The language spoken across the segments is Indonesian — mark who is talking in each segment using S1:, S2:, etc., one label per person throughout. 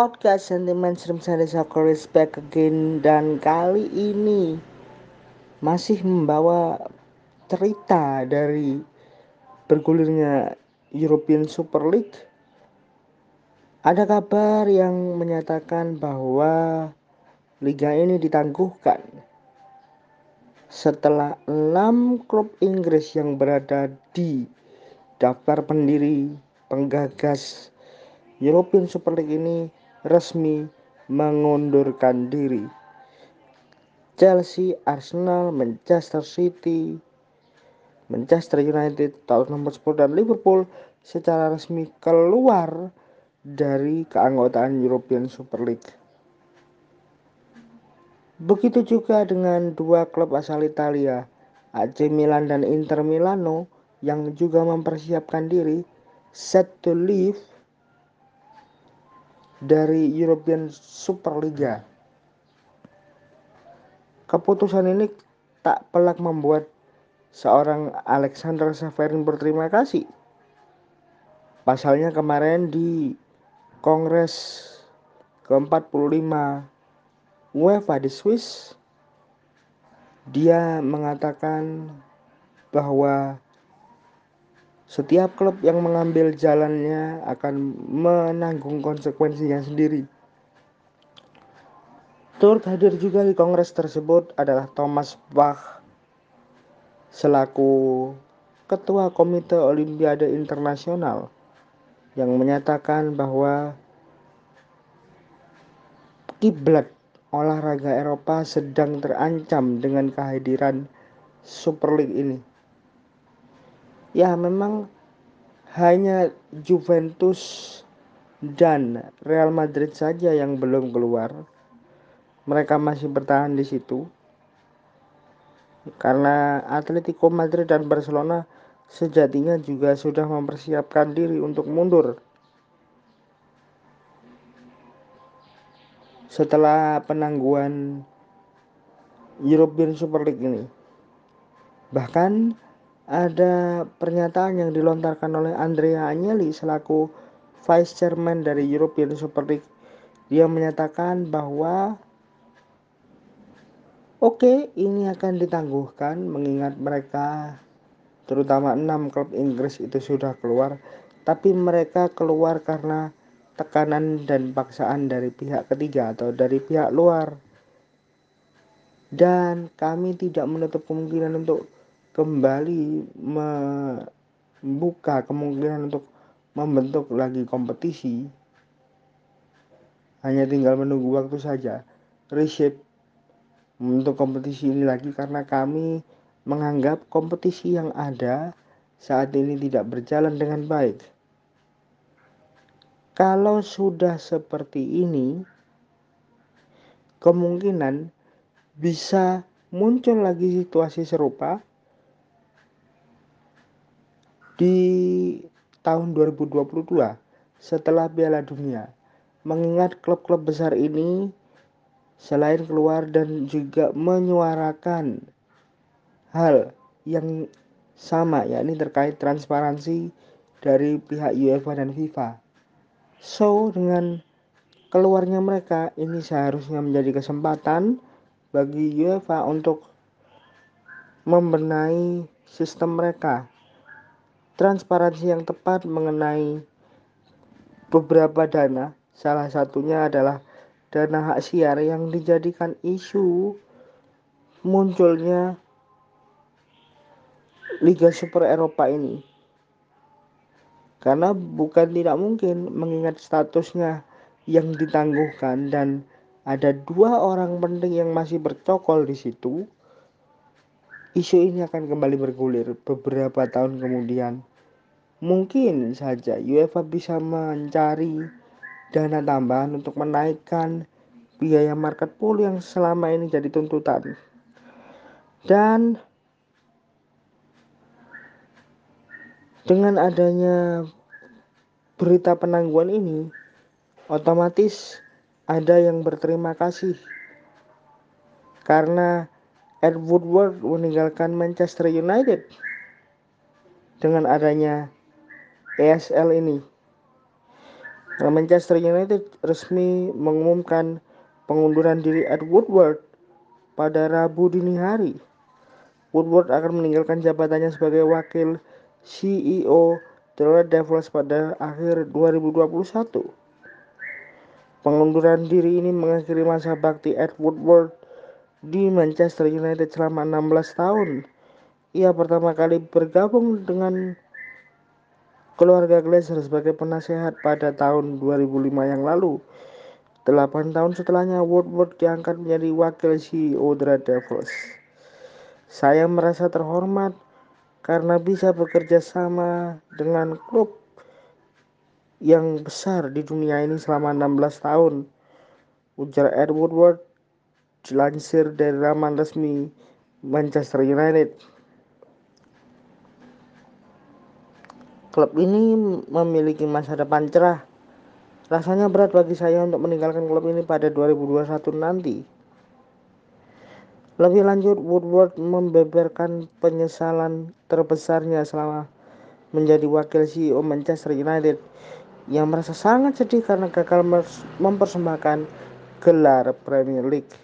S1: podcast sentimen Stream Sunday Soccer is back again dan kali ini masih membawa cerita dari bergulirnya European Super League. Ada kabar yang menyatakan bahwa liga ini ditangguhkan setelah enam klub Inggris yang berada di daftar pendiri penggagas European Super League ini resmi mengundurkan diri. Chelsea, Arsenal, Manchester City, Manchester United, Tottenham Hotspur dan Liverpool secara resmi keluar dari keanggotaan European Super League. Begitu juga dengan dua klub asal Italia, AC Milan dan Inter Milano yang juga mempersiapkan diri set to leave dari European Superliga. Keputusan ini tak pelak membuat seorang Alexander Severin berterima kasih. Pasalnya kemarin di Kongres ke-45 UEFA di Swiss dia mengatakan bahwa setiap klub yang mengambil jalannya akan menanggung konsekuensinya sendiri. Turut hadir juga di kongres tersebut adalah Thomas Bach selaku Ketua Komite Olimpiade Internasional yang menyatakan bahwa kiblat olahraga Eropa sedang terancam dengan kehadiran Super League ini ya memang hanya Juventus dan Real Madrid saja yang belum keluar. Mereka masih bertahan di situ. Karena Atletico Madrid dan Barcelona sejatinya juga sudah mempersiapkan diri untuk mundur. Setelah penangguhan European Super League ini. Bahkan ada pernyataan yang dilontarkan oleh Andrea Agnelli selaku Vice Chairman dari European Super League. Dia menyatakan bahwa oke okay, ini akan ditangguhkan mengingat mereka terutama enam klub Inggris itu sudah keluar tapi mereka keluar karena tekanan dan paksaan dari pihak ketiga atau dari pihak luar dan kami tidak menutup kemungkinan untuk kembali membuka kemungkinan untuk membentuk lagi kompetisi. Hanya tinggal menunggu waktu saja. Reshape membentuk kompetisi ini lagi karena kami menganggap kompetisi yang ada saat ini tidak berjalan dengan baik. Kalau sudah seperti ini kemungkinan bisa muncul lagi situasi serupa di tahun 2022 setelah Piala Dunia. Mengingat klub-klub besar ini selain keluar dan juga menyuarakan hal yang sama yakni terkait transparansi dari pihak UEFA dan FIFA. So dengan keluarnya mereka ini seharusnya menjadi kesempatan bagi UEFA untuk membenahi sistem mereka transparansi yang tepat mengenai beberapa dana. Salah satunya adalah dana hak siar yang dijadikan isu munculnya Liga Super Eropa ini. Karena bukan tidak mungkin mengingat statusnya yang ditangguhkan dan ada dua orang penting yang masih bercokol di situ. Isu ini akan kembali bergulir beberapa tahun kemudian. Mungkin saja UEFA bisa mencari dana tambahan untuk menaikkan biaya market pool yang selama ini jadi tuntutan. Dan dengan adanya berita penangguhan ini, otomatis ada yang berterima kasih karena Ed Woodward meninggalkan Manchester United dengan adanya ESL ini. Manchester United resmi mengumumkan pengunduran diri Ed Woodward pada Rabu dini hari. Woodward akan meninggalkan jabatannya sebagai wakil CEO The Red Devils pada akhir 2021. Pengunduran diri ini mengakhiri masa bakti Ed Woodward di Manchester United selama 16 tahun. Ia pertama kali bergabung dengan keluarga Glazer sebagai penasehat pada tahun 2005 yang lalu. Delapan tahun setelahnya, Woodward diangkat menjadi wakil CEO The Devils. Saya merasa terhormat karena bisa bekerja sama dengan klub yang besar di dunia ini selama 16 tahun. Ujar Ed Woodward dilansir dari laman resmi Manchester United. Klub ini memiliki masa depan cerah. Rasanya berat bagi saya untuk meninggalkan klub ini pada 2021 nanti. Lebih lanjut, Woodward membeberkan penyesalan terbesarnya selama menjadi wakil CEO Manchester United yang merasa sangat sedih karena gagal mempersembahkan gelar Premier League.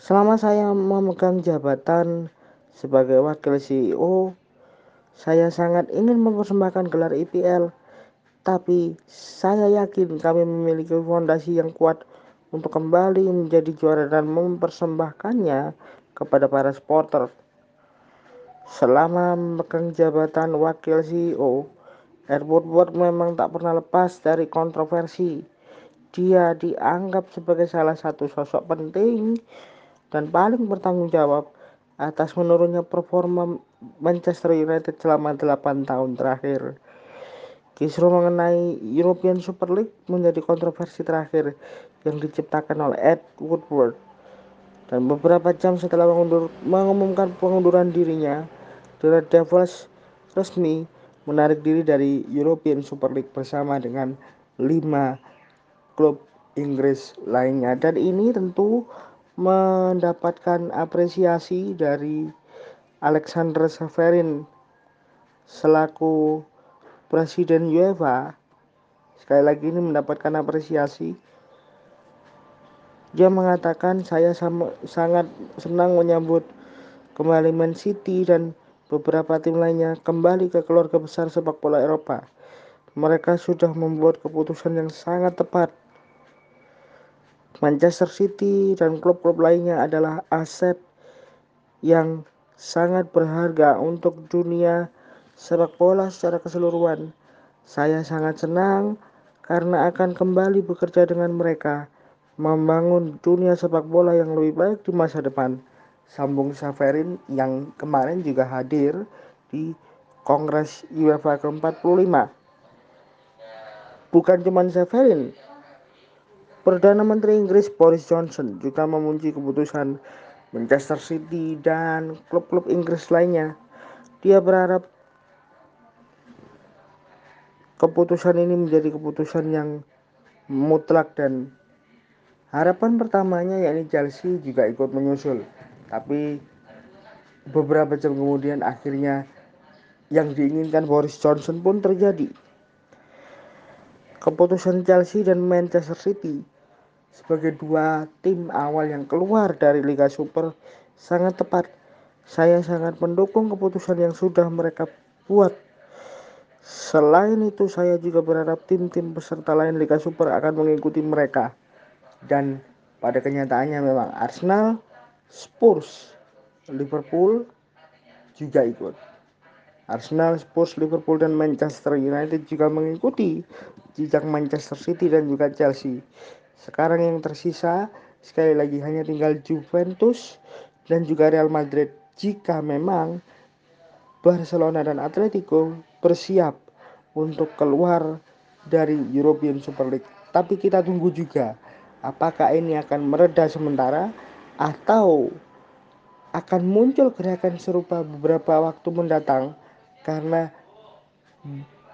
S1: Selama saya memegang jabatan sebagai wakil CEO, saya sangat ingin mempersembahkan gelar IPL, tapi saya yakin kami memiliki fondasi yang kuat untuk kembali menjadi juara dan mempersembahkannya kepada para supporter. Selama memegang jabatan wakil CEO, Edward Woodward memang tak pernah lepas dari kontroversi. Dia dianggap sebagai salah satu sosok penting dan paling bertanggung jawab atas menurunnya performa Manchester United selama 8 tahun terakhir. Kisru mengenai European Super League menjadi kontroversi terakhir yang diciptakan oleh Ed Woodward. Dan beberapa jam setelah mengundur, mengumumkan pengunduran dirinya, The Red Devils resmi menarik diri dari European Super League bersama dengan lima klub Inggris lainnya. Dan ini tentu mendapatkan apresiasi dari Alexander Severin selaku Presiden UEFA. Sekali lagi ini mendapatkan apresiasi. Dia mengatakan saya sama, sangat senang menyambut kembali Man City dan beberapa tim lainnya kembali ke keluarga besar sepak bola Eropa. Mereka sudah membuat keputusan yang sangat tepat Manchester City dan klub-klub lainnya adalah aset yang sangat berharga untuk dunia sepak bola secara keseluruhan. Saya sangat senang karena akan kembali bekerja dengan mereka, membangun dunia sepak bola yang lebih baik di masa depan. Sambung Saverin yang kemarin juga hadir di Kongres UEFA ke-45. Bukan cuma Saverin, Perdana Menteri Inggris Boris Johnson juga memuji keputusan Manchester City dan klub-klub Inggris lainnya. Dia berharap keputusan ini menjadi keputusan yang mutlak dan harapan pertamanya yakni Chelsea juga ikut menyusul. Tapi beberapa jam kemudian akhirnya yang diinginkan Boris Johnson pun terjadi. Keputusan Chelsea dan Manchester City sebagai dua tim awal yang keluar dari Liga Super sangat tepat. Saya sangat mendukung keputusan yang sudah mereka buat. Selain itu, saya juga berharap tim-tim peserta lain Liga Super akan mengikuti mereka. Dan pada kenyataannya memang Arsenal, Spurs, Liverpool juga ikut. Arsenal, Spurs, Liverpool, dan Manchester United juga mengikuti jejak Manchester City dan juga Chelsea. Sekarang yang tersisa sekali lagi hanya tinggal Juventus dan juga Real Madrid jika memang Barcelona dan Atletico bersiap untuk keluar dari European Super League. Tapi kita tunggu juga apakah ini akan mereda sementara atau akan muncul gerakan serupa beberapa waktu mendatang karena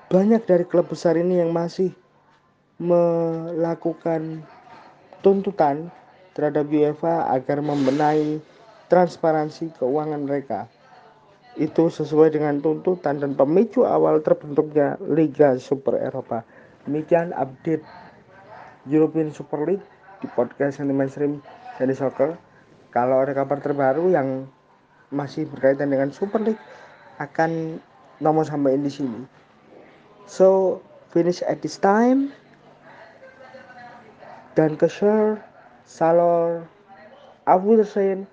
S1: banyak dari klub besar ini yang masih melakukan tuntutan terhadap UEFA agar membenahi transparansi keuangan mereka. Itu sesuai dengan tuntutan dan pemicu awal terbentuknya Liga Super Eropa. demikian update European Super League di podcast yang mainstream dari soccer kalau ada kabar terbaru yang masih berkaitan dengan Super League akan nomor sampaikan di sini. So finish at this time. Dan ke share salor. Abu Hussein